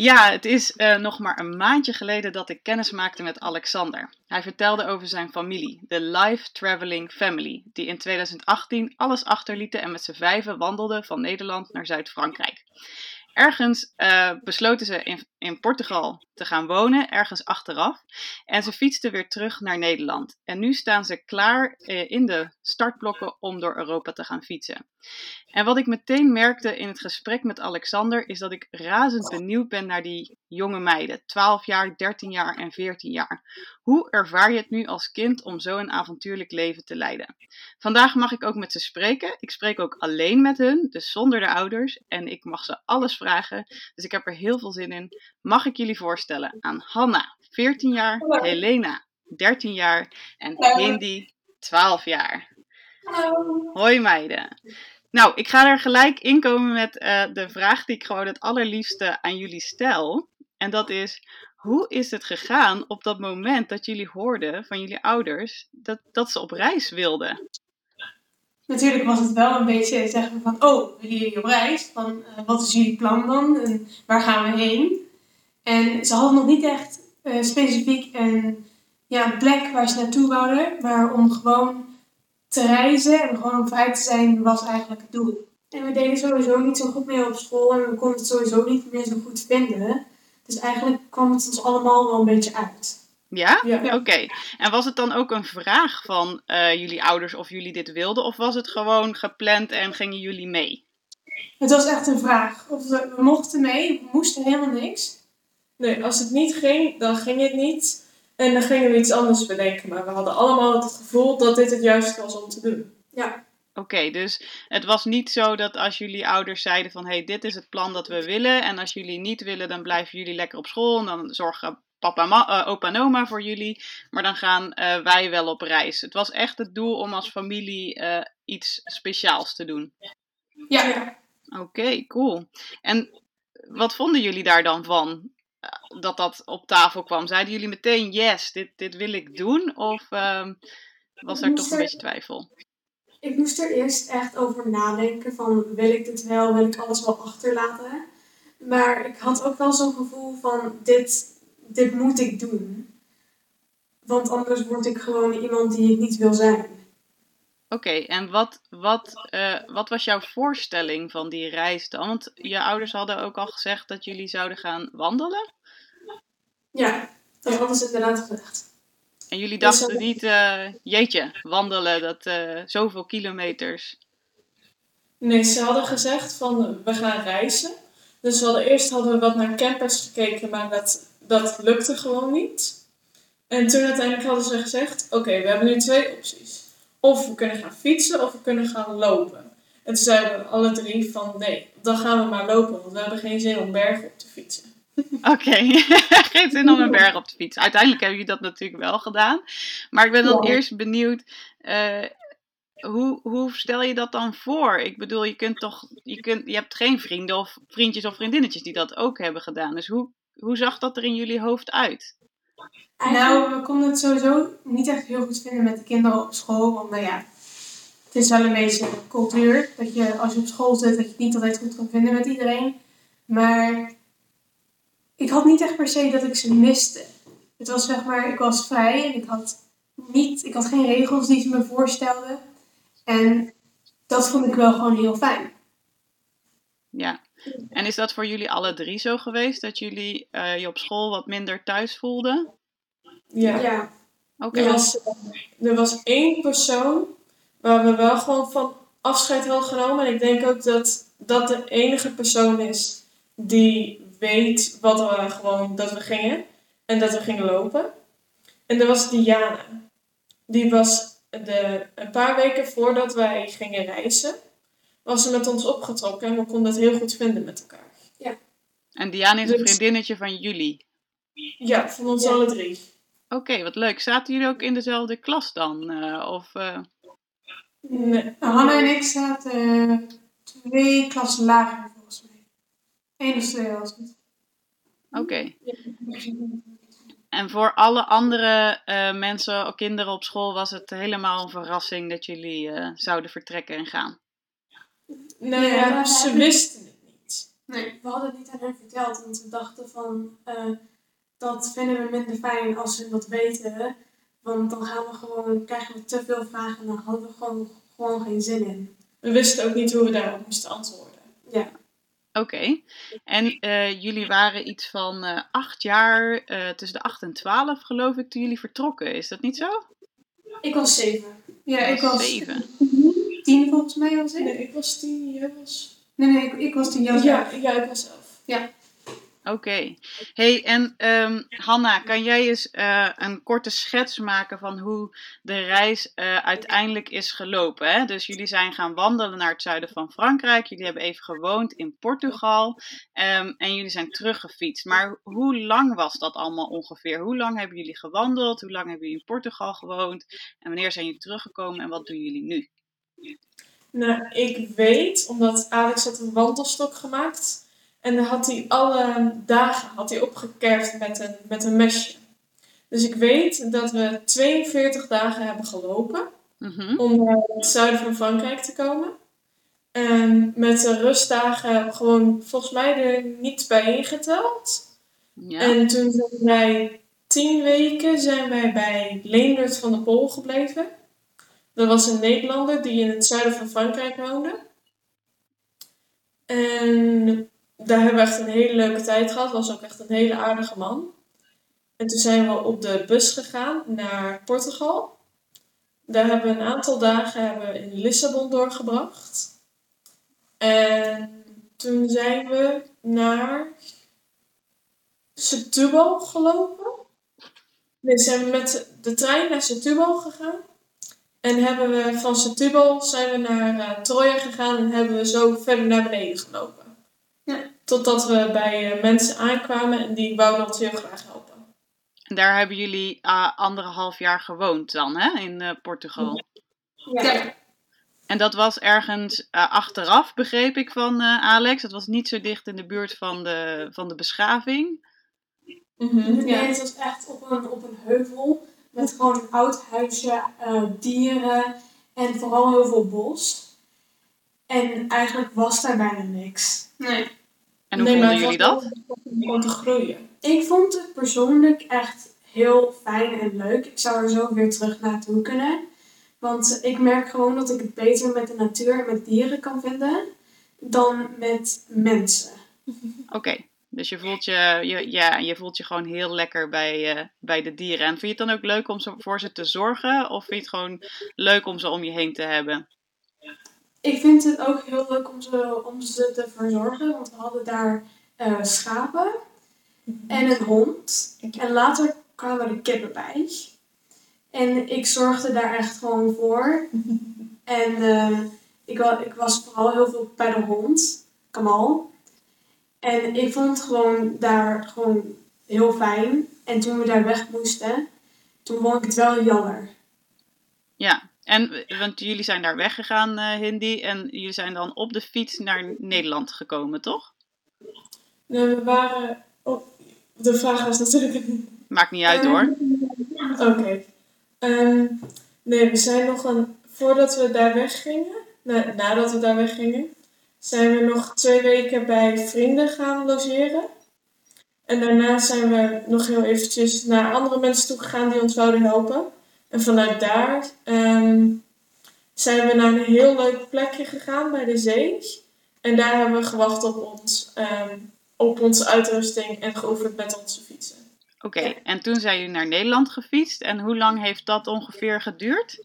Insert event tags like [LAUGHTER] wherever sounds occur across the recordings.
Ja, het is uh, nog maar een maandje geleden dat ik kennis maakte met Alexander. Hij vertelde over zijn familie, de Life Traveling Family, die in 2018 alles achterlieten en met z'n vijven wandelden van Nederland naar Zuid-Frankrijk. Ergens uh, besloten ze in, in Portugal te gaan wonen, ergens achteraf. En ze fietsten weer terug naar Nederland. En nu staan ze klaar uh, in de startblokken om door Europa te gaan fietsen. En wat ik meteen merkte in het gesprek met Alexander is dat ik razend benieuwd ben naar die jonge meiden, 12 jaar, 13 jaar en 14 jaar. Hoe ervaar je het nu als kind om zo een avontuurlijk leven te leiden? Vandaag mag ik ook met ze spreken. Ik spreek ook alleen met hun, dus zonder de ouders. En ik mag ze alles vragen, dus ik heb er heel veel zin in. Mag ik jullie voorstellen aan Hanna, 14 jaar, Helena, 13 jaar en Hindi, 12 jaar. Hallo. Hoi meiden. Nou, ik ga er gelijk inkomen met uh, de vraag die ik gewoon het allerliefste aan jullie stel. En dat is, hoe is het gegaan op dat moment dat jullie hoorden van jullie ouders dat, dat ze op reis wilden? Natuurlijk was het wel een beetje zeggen van, oh, willen jullie op reis? Van, uh, wat is jullie plan dan? En waar gaan we heen? En ze hadden nog niet echt uh, specifiek een, ja, een plek waar ze naartoe wouden. Maar om gewoon te reizen en gewoon vrij te zijn was eigenlijk het doel. En we deden sowieso niet zo goed mee op school en we konden het sowieso niet meer zo goed vinden. Dus eigenlijk kwam het ons allemaal wel een beetje uit. Ja? ja. Oké. Okay. En was het dan ook een vraag van uh, jullie ouders of jullie dit wilden? Of was het gewoon gepland en gingen jullie mee? Het was echt een vraag. Of we, we mochten mee, we moesten helemaal niks. Nee, als het niet ging, dan ging het niet. En dan gingen we iets anders bedenken. Maar we hadden allemaal het gevoel dat dit het juiste was om te doen. Ja. Oké, okay, dus het was niet zo dat als jullie ouders zeiden van... hé, hey, dit is het plan dat we willen... en als jullie niet willen, dan blijven jullie lekker op school... en dan zorgen papa, ma, uh, opa en oma voor jullie... maar dan gaan uh, wij wel op reis. Het was echt het doel om als familie uh, iets speciaals te doen. Ja. ja. Oké, okay, cool. En wat vonden jullie daar dan van? Dat dat op tafel kwam. Zeiden jullie meteen, yes, dit, dit wil ik doen? Of uh, was er toch een er, beetje twijfel? Ik moest er eerst echt over nadenken van, wil ik dit wel? Wil ik alles wel achterlaten? Maar ik had ook wel zo'n gevoel van, dit, dit moet ik doen. Want anders word ik gewoon iemand die ik niet wil zijn. Oké, okay, en wat, wat, uh, wat was jouw voorstelling van die reis dan? Want je ouders hadden ook al gezegd dat jullie zouden gaan wandelen? Ja, dat hadden ze inderdaad gezegd. En jullie dachten dus, niet, uh, jeetje, wandelen, dat uh, zoveel kilometers? Nee, ze hadden gezegd van we gaan reizen. Dus we hadden, eerst hadden we wat naar campers gekeken, maar dat, dat lukte gewoon niet. En toen uiteindelijk hadden ze gezegd, oké, okay, we hebben nu twee opties. Of we kunnen gaan fietsen of we kunnen gaan lopen. En toen zeiden we alle drie van nee, dan gaan we maar lopen, want we hebben geen zin om bergen op te fietsen. Oké, okay. [LAUGHS] geen zin om een berg op te fietsen. Uiteindelijk hebben jullie dat natuurlijk wel gedaan. Maar ik ben dan ja. eerst benieuwd, uh, hoe, hoe stel je dat dan voor? Ik bedoel, je kunt toch, je, kunt, je hebt geen vrienden of vriendjes of vriendinnetjes die dat ook hebben gedaan. Dus hoe, hoe zag dat er in jullie hoofd uit? Nou, we konden het sowieso niet echt heel goed vinden met de kinderen op school. Want nou ja, het is wel een beetje cultuur. Dat je als je op school zit, dat je het niet altijd goed kan vinden met iedereen. Maar ik had niet echt per se dat ik ze miste. Het was zeg maar, ik was vrij en ik had, niet, ik had geen regels die ze me voorstelden. En dat vond ik wel gewoon heel fijn. Ja, en is dat voor jullie alle drie zo geweest? Dat jullie uh, je op school wat minder thuis voelden? Ja. ja. Oké. Okay. Er, was, er was één persoon waar we wel gewoon van afscheid hadden genomen. En ik denk ook dat dat de enige persoon is die weet wat we gewoon, dat we gingen. En dat we gingen lopen. En dat was Diana. Die was de, een paar weken voordat wij gingen reizen, was ze met ons opgetrokken en we konden het heel goed vinden met elkaar. Ja. En Diana is een vriendinnetje van jullie? Ja, van ons ja. alle drie. Oké, okay, wat leuk. Zaten jullie ook in dezelfde klas dan? Uh, of, uh... Nee. Hanna en ik zaten uh, twee klassen lager volgens mij. Eén of twee was het. Oké. Okay. En voor alle andere uh, mensen, kinderen op school, was het helemaal een verrassing dat jullie uh, zouden vertrekken en gaan? Nee, ja, ze wisten het niet. Nee, we hadden het niet aan hen verteld, want we dachten van eh, dat vinden we minder fijn als ze dat weten. Want dan gaan we gewoon, krijgen we te veel vragen en dan hadden we gewoon, gewoon geen zin in. We wisten ook niet hoe we daarop moesten antwoorden. Ja, Oké. En eh, jullie waren iets van eh, acht jaar, eh, tussen de acht en twaalf geloof ik, toen jullie vertrokken. Is dat niet zo? ik was zeven. Ja, ik was Zeven. [LAUGHS] tien volgens mij was ik. Nee, ik was tien, jij was... Nee, nee, ik, ik was tien jaar. Ja, ja, ik was elf. Oké. Hey, en ehm, Hanna, kan jij eens eh, een korte schets maken van hoe de reis eh, uiteindelijk is gelopen? Hè? Dus jullie zijn gaan wandelen naar het zuiden van Frankrijk. Jullie hebben even gewoond in Portugal. ehm, en jullie zijn teruggefietst. Maar hoe lang was dat allemaal ongeveer? Hoe lang hebben jullie gewandeld? Hoe lang hebben jullie in Portugal gewoond? En wanneer zijn jullie teruggekomen en wat doen jullie nu? Nou, ik weet, omdat Alex had een wandelstok gemaakt. En dan had hij alle dagen had hij opgekerfd met een, met een mesje. Dus ik weet dat we 42 dagen hebben gelopen Mhm. om naar het zuiden van Frankrijk te komen. En met de rustdagen gewoon volgens mij er niet bij ingeteld. Ja. En toen zijn wij tien weken zijn wij bij Leendert van de Pol gebleven. Dat was een Nederlander die in het zuiden van Frankrijk woonde. En daar hebben we echt een hele leuke tijd gehad. Was ook echt een hele aardige man. En toen zijn we op de bus gegaan naar Portugal. Daar hebben we een aantal dagen hebben we in Lissabon doorgebracht. En toen zijn we naar Setúbal gelopen. Nee, zijn we met de trein naar Setúbal gegaan. En hebben we van Setúbal zijn we naar eh, Troja gegaan en hebben we zo verder naar beneden gelopen. Ja. Totdat we bij eh, mensen aankwamen en die wouden ons heel graag helpen. En daar hebben jullie uh, anderhalf jaar gewoond dan, hè? In eh, Portugal. Ja. En dat was ergens eh, achteraf, begreep ik van eh, Alex. Dat was niet zo dicht in de buurt van de, van de beschaving. Mhm, Nee, ja. het was echt op een, op een heuvel met gewoon een oud huisje, eh, dieren en vooral heel veel bos. En eigenlijk was daar bijna niks. Nee. En hoe Nee, vonden jullie dat? om te groeien. Ik vond het persoonlijk echt heel fijn en leuk. Ik zou er zo weer terug naartoe kunnen. Want ik merk gewoon dat ik het beter met de natuur en met dieren kan vinden dan met mensen. Oké, dus je voelt je, je, ja, je voelt je gewoon heel lekker bij, eh, bij de dieren. En vind je het dan ook leuk om ze, voor ze te zorgen? Of vind je het gewoon leuk om ze om je heen te hebben? Ik vind het ook heel leuk om ze, om ze te verzorgen, want we hadden daar eh, schapen en een hond. En later kwamen er kippen bij. En ik zorgde daar echt gewoon voor. [LAUGHS] En eh, ik, ik was vooral heel veel bij de hond, Kamal. En ik vond het gewoon daar gewoon heel fijn. En toen we daar weg moesten, toen vond ik het wel jammer. Ja, en want jullie zijn daar weggegaan, eh Hindi. En jullie zijn dan op de fiets naar Nederland gekomen, toch? Nee, we waren... De vraag was natuurlijk... Maakt niet uit hoor. [LAUGHS] Oké. Ehm, nee, we zijn nog een... Voordat we daar weggingen... na- nadat we daar weggingen... Zijn we nog twee weken bij vrienden gaan logeren. En daarna zijn we nog heel eventjes naar andere mensen toe gegaan die ons wouden helpen. En vanuit daar ehm, zijn we naar een heel leuk plekje gegaan bij de zee. En daar hebben we gewacht op, ons, ehm, op onze uitrusting en geoefend met onze fietsen. Oké, en toen zijn jullie naar Nederland gefietst. En hoe lang heeft dat ongeveer geduurd?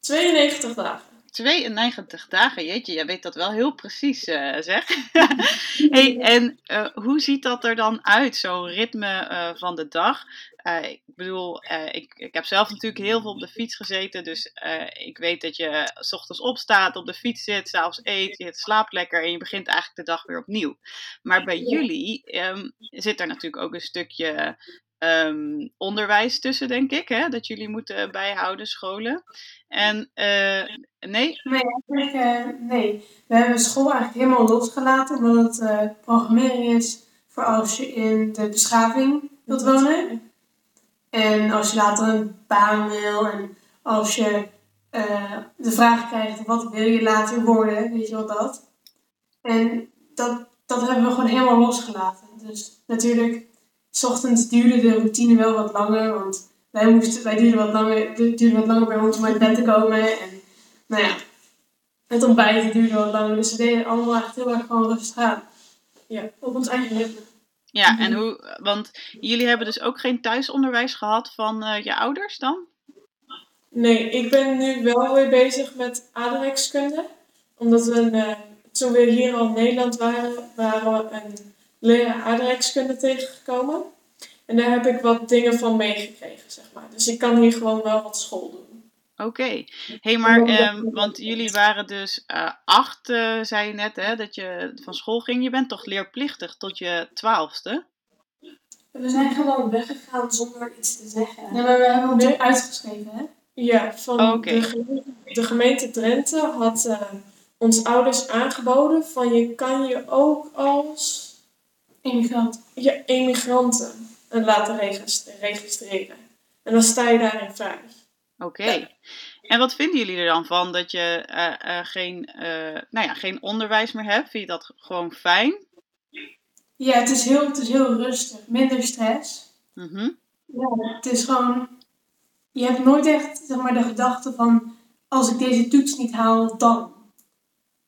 92 dagen. 92 dagen, jeetje, jij weet dat wel heel precies, eh, zeg. [LAUGHS] hey, en eh, hoe ziet dat er dan uit, zo'n ritme eh, van de dag? Ik bedoel, ik, ik heb zelf natuurlijk heel veel op de fiets gezeten, dus ik weet dat je s ochtends opstaat, op de fiets zit, s'avonds eet, je slaapt lekker en je begint eigenlijk de dag weer opnieuw. Maar bij jullie ehm, zit er natuurlijk ook een stukje ehm, onderwijs tussen, denk ik, hè? dat jullie moeten bijhouden, scholen. En eh, nee, Nee, eh, nee. We hebben school eigenlijk helemaal losgelaten, omdat het eh, programmering is voor als je in de beschaving wilt wonen. En als je later een baan wil en als je eh, de vraag krijgt wat wil je later worden, weet je wel dat. En dat dat hebben we gewoon helemaal losgelaten. Dus natuurlijk, s ochtends duurde de routine wel wat langer, want wij, moesten, wij duurden, wat langer, het duurde wat langer bij ons om uit bed te komen. En nou ja, het ontbijt duurde wat langer, dus we deden allemaal echt heel erg gewoon rustig aan. Ja, op ons eigen ritme. Ja, en hoe, want jullie hebben dus ook geen thuisonderwijs gehad van eh, je ouders dan? Nee, ik ben nu wel weer bezig met aardrijkskunde. Omdat we, een, eh, toen we hier al in Nederland waren, waren we een leraar aardrijkskunde tegengekomen. En daar heb ik wat dingen van meegekregen, zeg maar. Dus ik kan hier gewoon wel wat school doen. Oké. hey, maar, ehm, want jullie waren dus eh, acht, eh, zei je net, hè, dat je van school ging. Je bent toch leerplichtig tot je twaalfste? We zijn gewoon weggegaan zonder iets te zeggen. Ja, maar we hebben hem Nee. uitgeschreven, hè? Ja, van Oh, de, gemeente, de gemeente Drenthe had eh, ons ouders aangeboden van je kan je ook als Immigrant. je emigranten eh, laten regist- registreren. En dan sta je daarin vrij. Oké. En wat vinden jullie er dan van dat je eh, eh, geen, eh, nou ja, geen onderwijs meer hebt? Vind je dat gewoon fijn? Ja, het is, heel, het is heel rustig. Minder stress. Mhm. Ja, het is gewoon... Je hebt nooit echt zeg maar, de gedachte van... Als ik deze toets niet haal, dan.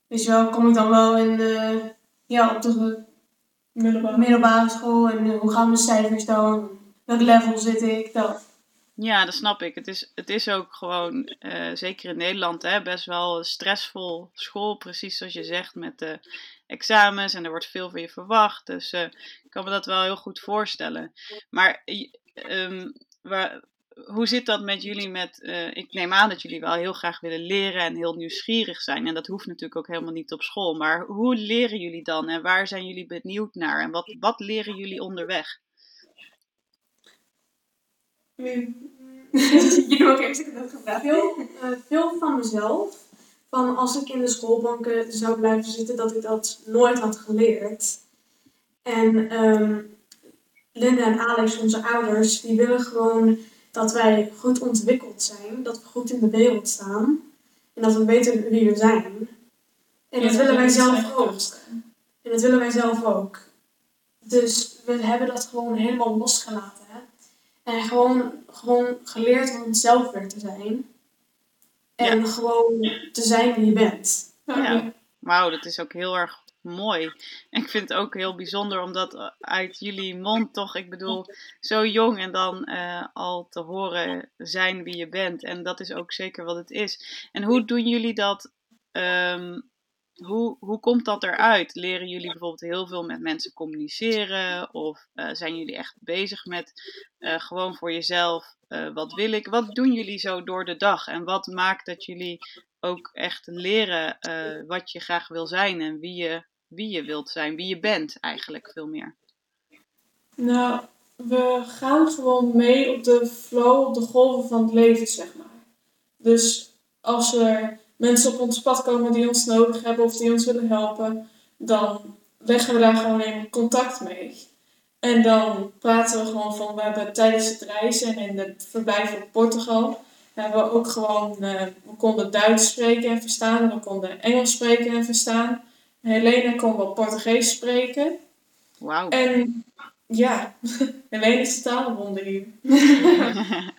Weet je wel, kom ik dan wel in, eh, ja, op de Middelbaar. middelbare school en eh, hoe gaan mijn cijfers dan? Welk level zit ik? Dat. Ja, dat snap ik. Het is, het is ook gewoon, eh, zeker in Nederland, hè, best wel stressvol school. Precies zoals je zegt, met de examens en er wordt veel van je verwacht. Dus eh, ik kan me dat wel heel goed voorstellen. Maar eh, ehm, waar, hoe zit dat met jullie? Met, eh, ik neem aan dat jullie wel heel graag willen leren en heel nieuwsgierig zijn. En dat hoeft natuurlijk ook helemaal niet op school. Maar hoe leren jullie dan en waar zijn jullie benieuwd naar? En wat, wat leren jullie onderweg? [LAUGHS] Jullie ook heb dat gevraagd. Veel, eh, veel van mezelf, van als ik in de schoolbanken zou blijven zitten, dat ik dat nooit had geleerd. En ehm, Linda en Alex, onze ouders, die willen gewoon dat wij goed ontwikkeld zijn, dat we goed in de wereld staan en dat we weten wie we zijn. En dat willen wij zelf ook. En dat willen wij zelf ook. Dus we hebben dat gewoon helemaal losgelaten. Hè? En gewoon, gewoon geleerd om onszelf weer te zijn. En gewoon te zijn wie je bent. Ja. Wauw, dat is ook heel erg mooi. En ik vind het ook heel bijzonder omdat uit jullie mond toch, ik bedoel, zo jong en dan eh, al te horen zijn wie je bent. En dat is ook zeker wat het is. En hoe doen jullie dat? ehm, hoe, hoe komt dat eruit? Leren jullie bijvoorbeeld heel veel met mensen communiceren? Of eh, zijn jullie echt bezig met eh, gewoon voor jezelf, eh, wat wil ik? Wat doen jullie zo door de dag? En wat maakt dat jullie ook echt leren eh, wat je graag wil zijn en wie je, wie je wilt zijn, wie je bent eigenlijk veel meer? Nou, we gaan gewoon mee op de flow, op de golven van het leven, zeg maar. Dus als er mensen op ons pad komen die ons nodig hebben of die ons willen helpen, dan leggen we daar gewoon in contact mee. En dan praten we gewoon van, we hebben tijdens het reizen en in het verblijf op Portugal, hebben we ook gewoon, eh, we konden Duits spreken en verstaan, we konden Engels spreken en verstaan. Helene kon wel Portugees spreken. Wauw. En ja, [LAUGHS] Helene is de talenwonder hier. [LAUGHS]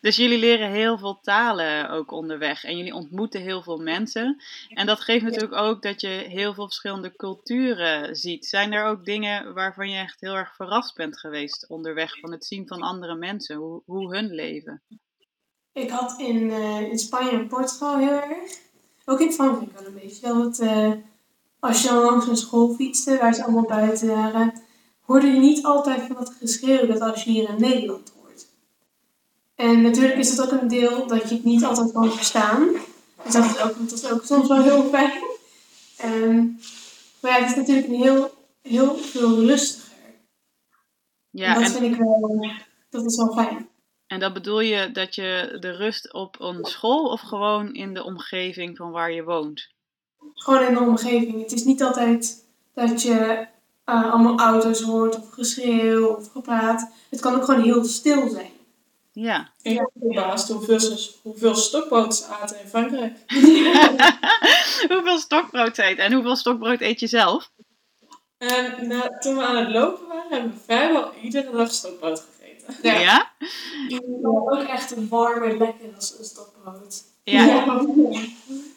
dus jullie leren heel veel talen ook onderweg en jullie ontmoeten heel veel mensen. En dat geeft natuurlijk ook dat je heel veel verschillende culturen ziet. Zijn er ook dingen waarvan je echt heel erg verrast bent geweest onderweg van het zien van andere mensen, hoe, hoe hun leven? Ik had in, eh, in Spanje en Portugal heel erg. Ook in Frankrijk wel een beetje. Dat eh, als je dan langs een school fietste, waar ze allemaal buiten waren, hoorde je niet altijd van dat geschreeuw dat als je hier in Nederland hoort. En natuurlijk is het ook een deel dat je het niet altijd kan verstaan. Dus dat is ook, dat is ook soms wel heel fijn. Ehm, maar ja, het is natuurlijk een heel, heel veel rustiger. Ja, en dat en, vind ik wel, dat is wel fijn. En dat bedoel je dat je de rust op een school of gewoon in de omgeving van waar je woont? Gewoon in de omgeving. Het is niet altijd dat je eh, allemaal auto's hoort of geschreeuw of gepraat. Het kan ook gewoon heel stil zijn. Ja. Ik ben verbaasd hoeveel, ze- hoeveel stokbrood ze aten in Frankrijk. [LAUGHS] hoeveel stokbrood eet en hoeveel stokbrood eet je zelf? En nou, toen we aan het lopen waren, hebben we vrijwel iedere dag stokbrood gegeten. Ja? Ja. Ja? Ook echt een warme, lekkere stokbrood.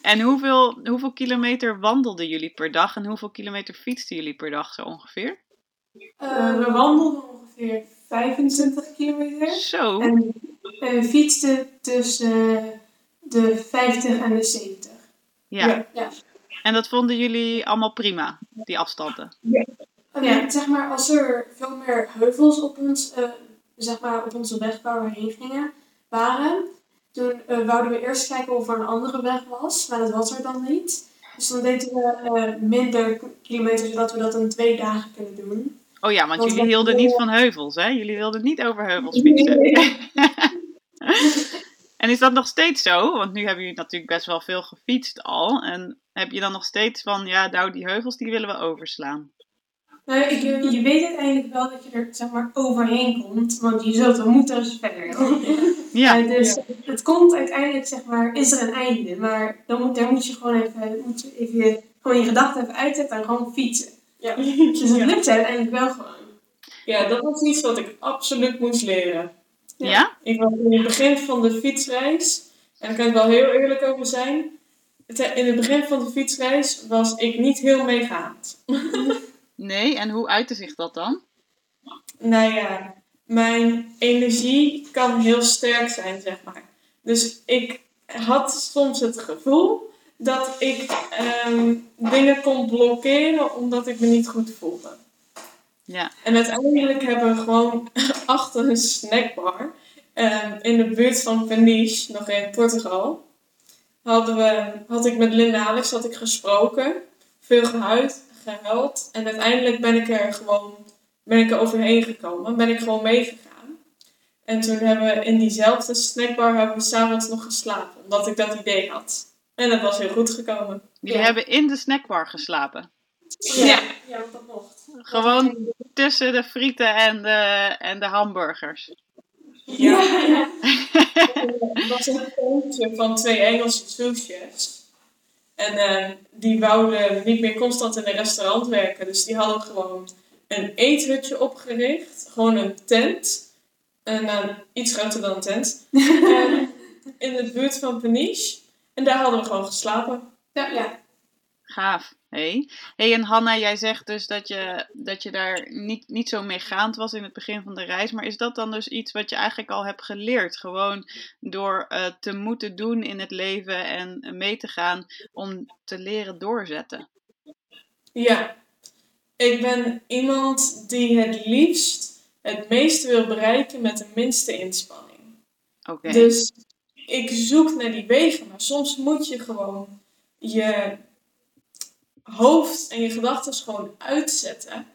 En hoeveel, hoeveel kilometer wandelden jullie per dag en hoeveel kilometer fietsten jullie per dag zo ongeveer? Eh, we wandelden ongeveer 25 kilometer. Zo. En en we fietsten tussen de 50 en de 70. Ja. Ja. Ja. En dat vonden jullie allemaal prima, die afstanden? Oh ja, zeg maar, als er veel meer heuvels op, ons, eh, zeg maar, op onze weg waar we heen gingen waren, toen eh, wouden we eerst kijken of er een andere weg was, maar dat was er dan niet. Dus dan deden we eh, minder kilometers, zodat we dat in twee dagen kunnen doen. Oh ja, want Want jullie we- hielden niet van heuvels, hè? Jullie wilden niet over heuvels fietsen. [LAUGHS] En is dat nog steeds zo? Want nu hebben jullie natuurlijk best wel veel gefietst al. En heb je dan nog steeds van, ja, nou die heuvels die willen we overslaan. Nou, ik, je weet uiteindelijk wel dat je er zeg maar, overheen komt, want je zult er moeten eens verder. [LAUGHS] Ja, Eh, dus Ja. het komt uiteindelijk, zeg maar, is er een einde. Maar dan moet, daar moet je gewoon even, moet je even je, gewoon je gedachten even uitzetten en gewoon fietsen. Ja. [LAUGHS] Dus het Ja. lukt uiteindelijk wel gewoon. ja, dat was iets wat ik absoluut moest leren. ja? Ik was in het begin van de fietsreis, en daar kan ik wel heel eerlijk over zijn. Het- In het begin van de fietsreis was ik niet heel meegaand. [LAUGHS] Nee, en hoe uitte zich dat dan? Nou ja, mijn energie kan heel sterk zijn, zeg maar. Dus ik had soms het gevoel dat ik ehm, dingen kon blokkeren omdat ik me niet goed voelde. Ja. En uiteindelijk hebben we gewoon [LAUGHS] achter een snackbar ehm, in de buurt van Peniche, nog in Portugal, hadden we, had ik met Linda Alex had ik gesproken, veel gehuid, gehuild en uiteindelijk ben ik er gewoon ben ik er overheen gekomen, ben ik gewoon meegegaan. En toen hebben we in diezelfde snackbar hebben we s'avonds nog geslapen, omdat ik dat idee had. En dat was heel goed gekomen. Jullie Ja. hebben in de snackbar geslapen. Ja, ja want dat mocht. Gewoon tussen de frieten en de, en de hamburgers. Ja, ja. [LAUGHS] Het was een tentje van twee Engelse souschefs. En eh, die wouden niet meer constant in een restaurant werken. Dus die hadden gewoon een eethutje opgericht. Gewoon een tent. En nou, iets groter dan een tent. [LAUGHS] En in de buurt van Peniche. En daar hadden we gewoon geslapen. ja, ja. Gaaf. Hey. hey, en Hanna, jij zegt dus dat je, dat je daar niet, niet zo meegaand was in het begin van de reis. Maar is dat dan dus iets wat je eigenlijk al hebt geleerd? Gewoon door eh, te moeten doen in het leven en mee te gaan om te leren doorzetten. Ja, ik ben iemand die het liefst het meeste wil bereiken met de minste inspanning. Oké. Dus ik zoek naar die wegen, maar soms moet je gewoon je hoofd en je gedachten gewoon uitzetten.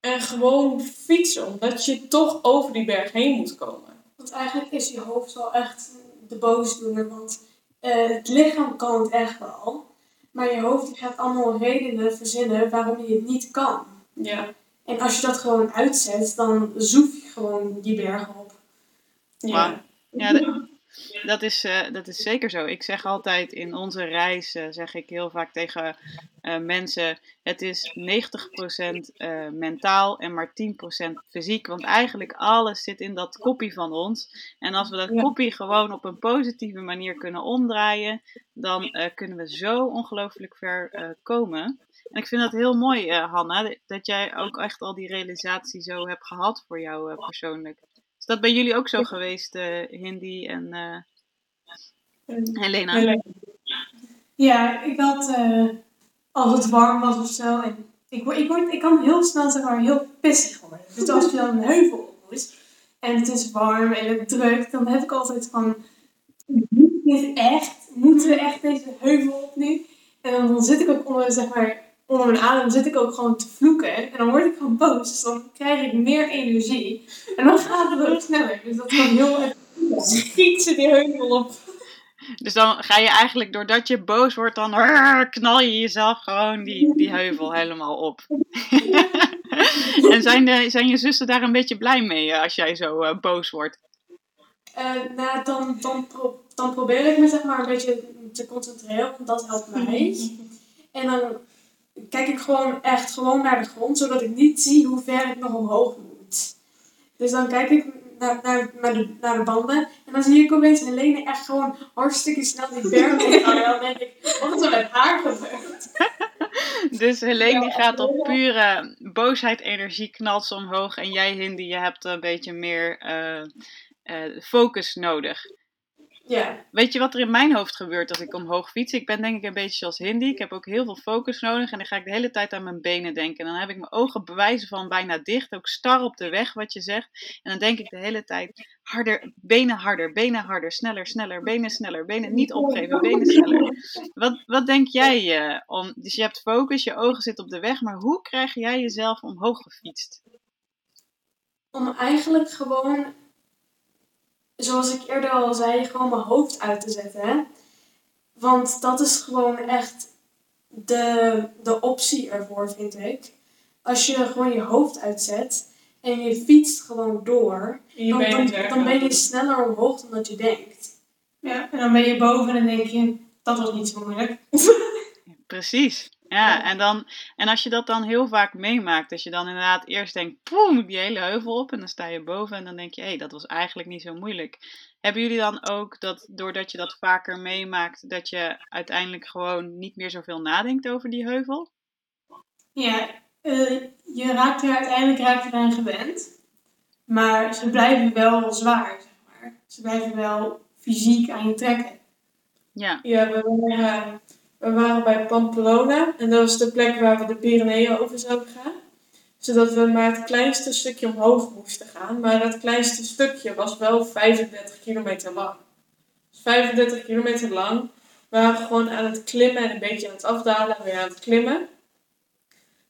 En gewoon fietsen, omdat je toch over die berg heen moet komen. Want eigenlijk is je hoofd wel echt de boosdoener. Want eh, het lichaam kan het echt wel. Maar je hoofd die gaat allemaal redenen verzinnen waarom je het niet kan. Ja, En als je dat gewoon uitzet, dan zoef je gewoon die bergen op. Ja. Ja, dat, is, eh, dat is zeker zo. Ik zeg altijd in onze reis, eh, zeg ik heel vaak tegen eh, mensen, het is 90% eh, mentaal en maar 10% fysiek. Want eigenlijk alles zit in dat koppie van ons. En als we dat Ja. gewoon op een positieve manier kunnen omdraaien, dan kunnen we zo ongelooflijk ver komen. En ik vind dat heel mooi, Hanna, dat jij ook echt al die realisatie zo hebt gehad voor jou persoonlijk. Dat bij jullie ook zo geweest, eh, Hindi en eh, En- Helena? en- Ja, ik had, eh, als het warm was of zo, en ik, word, ik, word, ik kan heel snel zeg maar, heel pissig worden. Dus als je dan een heuvel op moet, en het is warm en het drukt, dan heb ik altijd van, moet dit echt? Moeten we echt deze heuvel op nu? En dan, dan zit ik ook onder, zeg maar, onder mijn adem zit ik ook gewoon te vloeken. En dan word ik gewoon boos. Dus dan krijg ik meer energie. En dan gaat het ook sneller. Dus dat kan heel erg Schiet ze die heuvel op. Dus dan ga je eigenlijk, doordat je boos wordt, dan knal je jezelf gewoon die, die heuvel helemaal op. [LAUGHS] en zijn, de, zijn je zussen daar een beetje blij mee eh, als jij zo eh, boos wordt? Eh, nou, dan, dan, pro- dan probeer ik me zeg maar een beetje te concentreren, want dat helpt mij. [LAUGHS] En dan kijk ik gewoon echt gewoon naar de grond, zodat ik niet zie hoe ver ik nog omhoog moet. Dus dan kijk ik naar, naar, naar, de, naar de banden en dan zie ik opeens Helene echt gewoon hartstikke snel die berg. En dan denk ik, wat is er met haar gebeurd? [LAUGHS] Dus Helene die gaat op pure boosheid, energie, knalt ze omhoog. En jij, Hindi, je hebt een beetje meer eh, eh, focus nodig. Ja. Weet je wat er in mijn hoofd gebeurt als ik omhoog fiets? Ik ben denk ik een beetje zoals Hindi. Ik heb ook heel veel focus nodig. En dan ga ik de hele tijd aan mijn benen denken. En dan heb ik mijn ogen bewijzen van bijna dicht. Ook star op de weg, wat je zegt. En dan denk ik de hele tijd harder, benen harder, benen harder, sneller, sneller, benen sneller, benen niet opgeven, benen sneller. Wat, wat denk jij? eh, om, dus je hebt focus, je ogen zitten op de weg. Maar hoe krijg jij jezelf omhoog gefietst? Om eigenlijk gewoon, zoals ik eerder al zei, gewoon mijn hoofd uit te zetten. Hè? Want dat is gewoon echt de, de optie ervoor, vind ik. Als je gewoon je hoofd uitzet en je fietst gewoon door, dan, dan, dan ben je sneller omhoog dan dat je denkt. Ja, en dan ben je boven en denk je, dat was niet zo moeilijk. Precies. Ja, en, dan, en als je dat dan heel vaak meemaakt, dat je dan inderdaad eerst denkt, poem, die hele heuvel op en dan sta je boven en dan denk je, hé, dat was eigenlijk niet zo moeilijk. Hebben jullie dan ook dat, doordat je dat vaker meemaakt, dat je uiteindelijk gewoon niet meer zoveel nadenkt over die heuvel? Ja, eh, je raakt er uiteindelijk raak je eraan gewend. Maar ze blijven wel zwaar, zeg maar. Ze blijven wel fysiek aan je trekken. Ja, Ja, we waren, we waren bij Pamplona en dat was de plek waar we de Pyreneeën over zouden gaan. Zodat we maar het kleinste stukje omhoog moesten gaan. Maar dat kleinste stukje was wel 35 kilometer lang. Dus 35 kilometer lang. We waren gewoon aan het klimmen en een beetje aan het afdalen en weer aan het klimmen.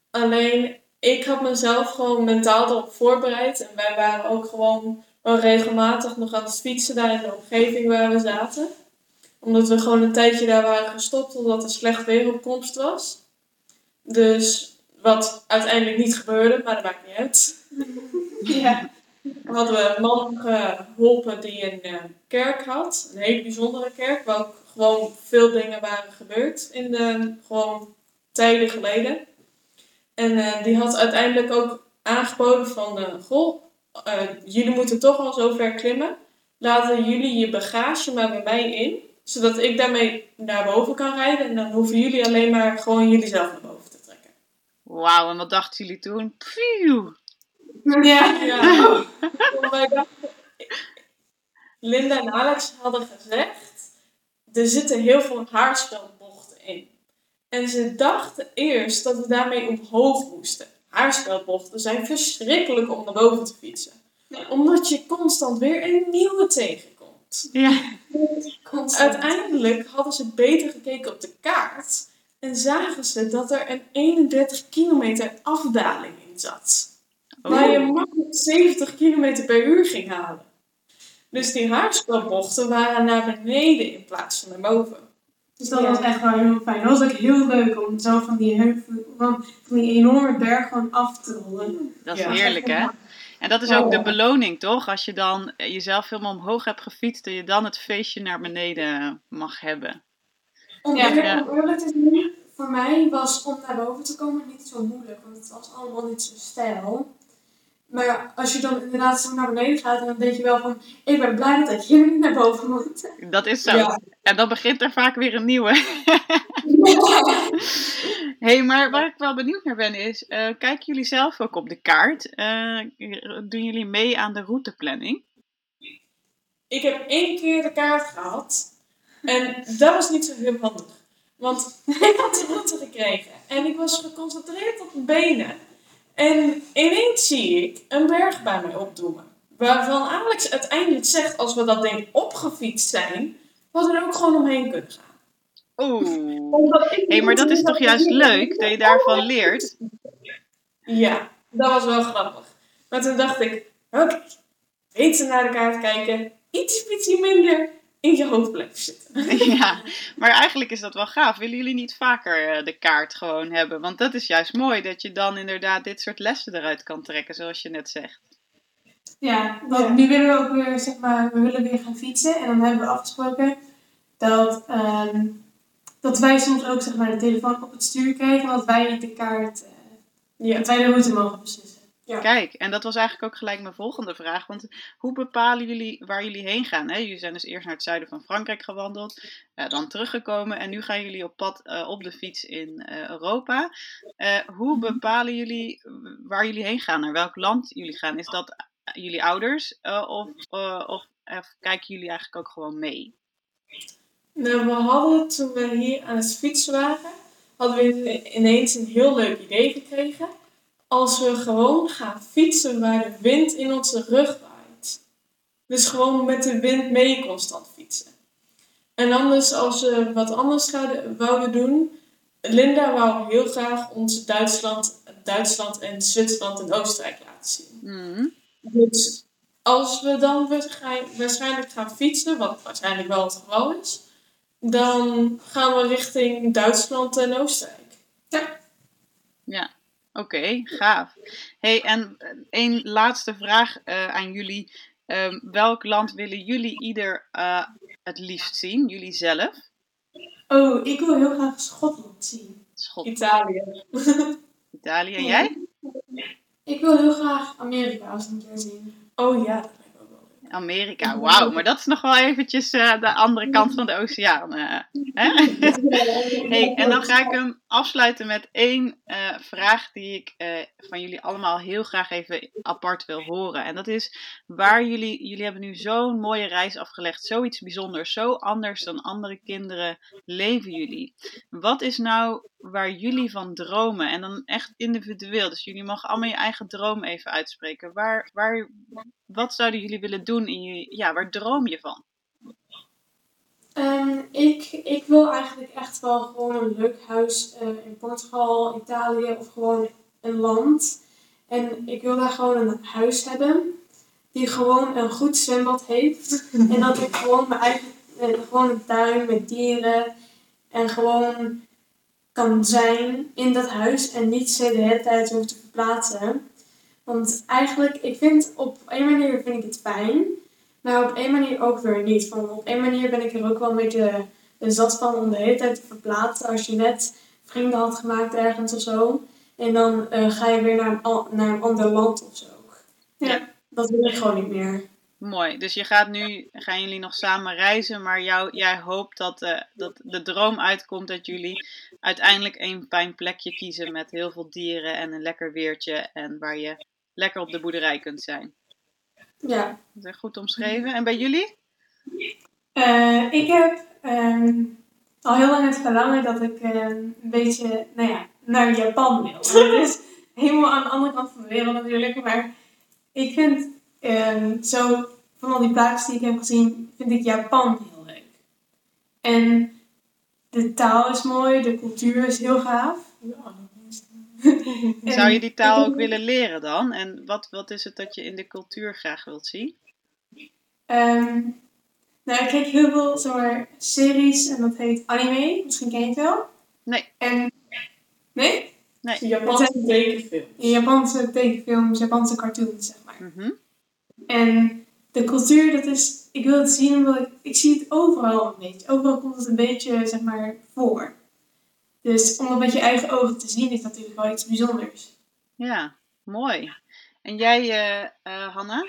Alleen, ik had mezelf gewoon mentaal erop voorbereid. En wij waren ook gewoon wel regelmatig nog aan het fietsen daar in de omgeving waar we zaten omdat we gewoon een tijdje daar waren gestopt omdat er slecht weer op komst was. Dus wat uiteindelijk niet gebeurde, maar dat maakt niet uit. [LAUGHS] Ja. We hadden we een man geholpen die een eh, kerk had. Een hele bijzondere kerk. Waar ook gewoon veel dingen waren gebeurd in de gewoon tijden geleden. En eh, die had uiteindelijk ook aangeboden van... eh, goh, jullie moeten toch al zo ver klimmen. Laten jullie je bagage maar bij mij in. Zodat ik daarmee naar boven kan rijden. En dan hoeven jullie alleen maar gewoon jullie zelf naar boven te trekken. wauw, en wat dachten jullie toen? Pfiuw. Ja. Ja. [LAUGHS] Dachten- Linda en Alex hadden gezegd, er zitten heel veel haarspelbochten in. En ze dachten eerst dat we daarmee omhoog moesten. Haarspelbochten zijn verschrikkelijk om naar boven te fietsen. Omdat je constant weer een nieuwe Ja, Constant. Uiteindelijk hadden ze beter gekeken op de kaart en zagen ze dat er een 31 kilometer afdaling in zat. Waar je oh, makkelijk 70 km per uur ging halen. Dus die haarspelbochten waren naar beneden in plaats van naar boven. Dus dat Ja. was echt wel heel fijn. Dat was ook heel leuk om zo van die heuvel, van, van die enorme berg gewoon af te rollen. dat is Ja. heerlijk hè? En dat is Oh, ook de ja. beloning, toch? Als je dan jezelf helemaal omhoog hebt gefietst, dat je dan het feestje naar beneden mag hebben. Om Ja. Ja. eerlijk te zijn, voor mij was om naar boven te komen niet zo moeilijk, want het was allemaal niet zo stijl. Maar als je dan inderdaad zo naar beneden gaat, dan denk je wel van, ik ben blij dat ik hier niet [LAUGHS] naar boven moet. Dat is zo. Ja. En dan begint er vaak weer een nieuwe. [LAUGHS] hey, maar waar ik wel benieuwd naar ben is, eh, kijken jullie zelf ook op de kaart? Eh, doen jullie mee aan de routeplanning? Ik heb één keer de kaart gehad en dat was niet zo heel handig. Want [LAUGHS] ik had de route gekregen en ik was geconcentreerd op mijn benen. En ineens zie ik een berg bij mij opdoemen. Waarvan Alex uiteindelijk zegt, als we dat ding opgefietst zijn, we er ook gewoon omheen kunnen gaan. Oeh. Hé, hey, maar dat is toch juist leuk dat je daarvan leert? Ja, dat was wel grappig. Maar toen dacht ik, oké, beter naar de kaart kijken, iets ietsje minder in je hoofd blijven zitten. [LAUGHS] Ja, maar eigenlijk is dat wel gaaf. Willen jullie niet vaker eh, de kaart gewoon hebben? Want dat is juist mooi, dat je dan inderdaad dit soort lessen eruit kan trekken, zoals je net zegt. Ja, want Ja. nu willen we ook weer, zeg maar, we willen weer gaan fietsen. En dan hebben we afgesproken dat ehm, dat wij soms ook zeg maar, de telefoon op het stuur krijgen, dat wij de kaart, eh, Ja. dat wij de route mogen beslissen. Ja. Kijk, en dat was eigenlijk ook gelijk mijn volgende vraag. Want hoe bepalen jullie waar jullie heen gaan? Hè? Jullie zijn dus eerst naar het zuiden van Frankrijk gewandeld, eh, dan teruggekomen en nu gaan jullie op pad eh, op de fiets in eh, Europa. Eh, hoe bepalen jullie waar jullie heen gaan? Naar welk land jullie gaan? Is dat jullie ouders eh, of, eh, of, of kijken jullie eigenlijk ook gewoon mee? Nou, we hadden toen we hier aan het fietsen waren, hadden we ineens een heel leuk idee gekregen. Als we gewoon gaan fietsen waar de wind in onze rug waait. Dus gewoon met de wind mee constant fietsen. En anders, als we wat anders zouden, wouden doen, Linda wou heel graag ons Duitsland, Duitsland en Zwitserland en Oostenrijk laten zien. Mhm. Dus als we dan waarschijn- waarschijnlijk gaan fietsen, wat waarschijnlijk wel het geval is, dan gaan we richting Duitsland en Oostenrijk. Oké, gaaf. Hey, en eh, één laatste vraag eh, aan jullie. Ehm, welk land willen jullie ieder eh, het liefst zien? Jullie zelf? Oh, ik wil heel graag Schotland zien. Schotland, Italië. [LAUGHS] Italië en jij? Ik wil heel graag Amerika eens een keer zien. Oh ja, dat lijkt me ook wel leuk. Amerika, wauw. Maar dat is nog wel eventjes eh, de andere kant van de oceaan. hè? [LAUGHS] Hey, en dan ga ik hem afsluiten met één eh, vraag die ik eh, van jullie allemaal heel graag even apart wil horen. En dat is waar jullie, jullie hebben nu zo'n mooie reis afgelegd, zoiets bijzonders, zo anders dan andere kinderen leven jullie. Wat is nou waar jullie van dromen? En dan echt individueel, dus jullie mogen allemaal je eigen droom even uitspreken. Waar, waar, wat zouden jullie willen doen in je, ja, waar droom je van? Ehm, ik, ik wil eigenlijk echt wel gewoon een leuk huis eh, in Portugal, Italië of gewoon een land. En ik wil daar gewoon een huis hebben die gewoon een goed zwembad heeft. en dat ik gewoon mijn eigen, eh, gewoon een tuin met dieren en gewoon kan zijn in dat huis en niet ze de hele tijd hoef te verplaatsen. Want eigenlijk, ik vind op een manier vind ik het fijn. Maar op één manier ook weer niet. Van op één manier ben ik er ook wel een beetje eh, zat van om de hele tijd te verplaatsen. Als je net vrienden had gemaakt ergens of zo. En dan eh, ga je weer naar een, naar een ander land of zo. Ja. Dat wil ik gewoon niet meer. Mooi. Dus je gaat nu, gaan jullie nog samen reizen, maar jou, jij hoopt dat, eh, dat de droom uitkomt dat jullie uiteindelijk een fijn plekje kiezen met heel veel dieren en een lekker weertje en waar je lekker op de boerderij kunt zijn. Ja. Dat is goed omschreven. En bij jullie? Eh, ik heb ehm, al heel lang het verlangen dat ik ehm, een beetje nou ja, naar Japan wil. [LAUGHS] Dat is helemaal aan de andere kant van de wereld natuurlijk. Maar ik vind ehm, zo van al die plaatjes die ik heb gezien, vind ik Japan heel leuk. En de taal is mooi, de cultuur is heel gaaf. Ja. En [LAUGHS] Zou je die taal ook willen leren dan? En wat, wat is het dat je in de cultuur graag wilt zien? Ehm, nou, ik kijk heel veel zeg maar, series en dat heet anime. Misschien ken je het wel. Nee. En... Nee? De Japanse tekenfilm. Japanse tekenfilms, Japanse cartoons, zeg maar. Mhm. En de cultuur, dat is... Ik wil het zien omdat ik... Ik zie het overal een beetje. Overal komt het een beetje, zeg maar, voor. Dus om dat met je eigen ogen te zien, is natuurlijk wel iets bijzonders. Ja, mooi. En jij, eh eh, Hanna?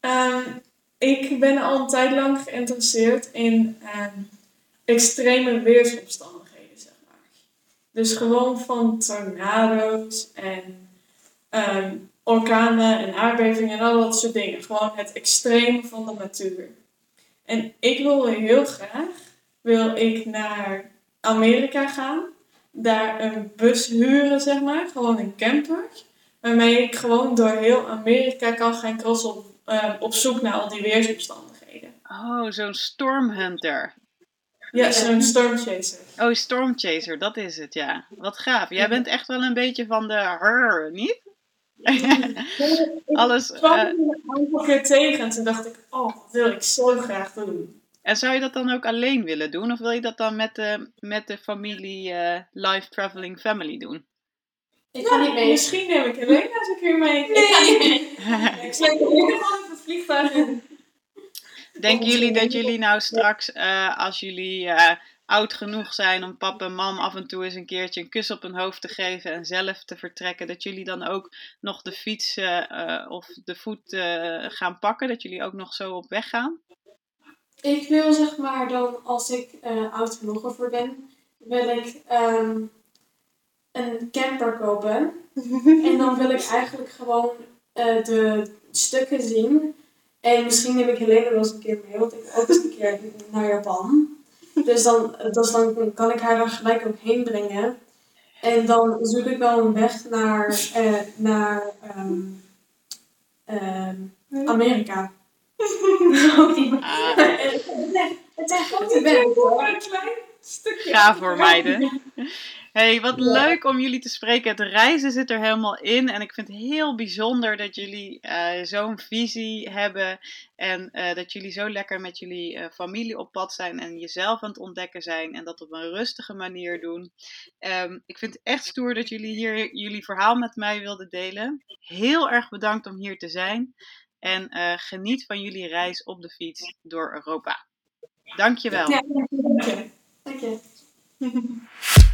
Ehm, ik ben al een tijd lang geïnteresseerd in ehm, extreme weersomstandigheden, zeg maar. Dus gewoon van tornado's en ehm, orkanen en aardbevingen en al dat soort dingen. Gewoon het extreme van de natuur. En ik wil heel graag, wil ik naar Amerika gaan. Daar een bus huren, zeg maar. Gewoon een camper. Waarmee ik gewoon door heel Amerika kan gaan crossen op, eh, op zoek naar al die weersomstandigheden. Oh, zo'n stormhunter. Ja, zo'n stormchaser. Oh, stormchaser, dat is het, ja. Wat gaaf. Jij bent echt wel een beetje van de rrr, niet? [LAUGHS] Alles. Ik kwam eh, er een aantal keer tegen en toen dacht ik, oh, dat wil ik zo graag doen. En zou je dat dan ook alleen willen doen? Of wil je dat dan met de, met de familie eh, Life Traveling Family doen? Ik ga niet mee. Misschien neem ik Helena eens een keer mee. Ik ga niet mee. [LAUGHS] Ik sluit in ieder geval even het vliegtuig in. Denken jullie dat jullie nou straks, eh, als jullie eh, oud genoeg zijn om papa en mam af en toe eens een keertje een kus op hun hoofd te geven en zelf te vertrekken, dat jullie dan ook nog de fiets uh, of de voet uh, gaan pakken, dat jullie ook nog zo op weg gaan? Ik wil zeg maar dan, als ik uh, oud genoeg ervoor ben, wil ik um, een camper kopen. [LAUGHS] en dan wil ik eigenlijk gewoon de stukken zien. En misschien neem ik Helene wel eens een keer mee, want ik wil ook eens een keer naar Japan. Dus dan, dus dan kan ik haar er gelijk ook heen brengen. En dan zoek ik wel een weg naar, uh, naar um, um, Amerika. Ah. het zijn grote weg Ga voor meiden hey, wat leuk om jullie te spreken. Het reizen zit er helemaal in. En ik vind het heel bijzonder dat jullie uh, zo'n visie hebben. En uh, dat jullie zo lekker met jullie uh, familie op pad zijn. En jezelf aan het ontdekken zijn. En dat op een rustige manier doen. Um, ik vind het echt stoer dat jullie hier jullie verhaal met mij wilden delen. Heel erg bedankt om hier te zijn. En geniet van jullie reis op de fiets door Europa. Dankjewel. Dank. [LAUGHS]